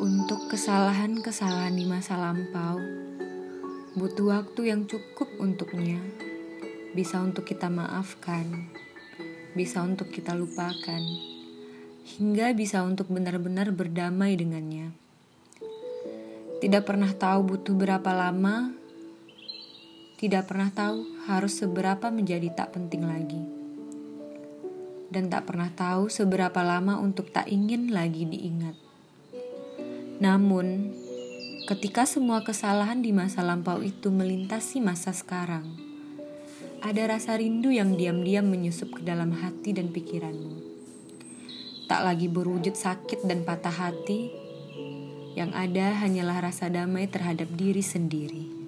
Untuk kesalahan-kesalahan di masa lampau, butuh waktu yang cukup untuknya. Bisa untuk kita maafkan, bisa untuk kita lupakan, hingga bisa untuk benar-benar berdamai dengannya. Tidak pernah tahu butuh berapa lama, tidak pernah tahu harus seberapa menjadi tak penting lagi, dan tak pernah tahu seberapa lama untuk tak ingin lagi diingat. Namun, ketika semua kesalahan di masa lampau itu melintasi masa sekarang, ada rasa rindu yang diam-diam menyusup ke dalam hati dan pikiranmu. Tak lagi berwujud sakit dan patah hati, yang ada hanyalah rasa damai terhadap diri sendiri.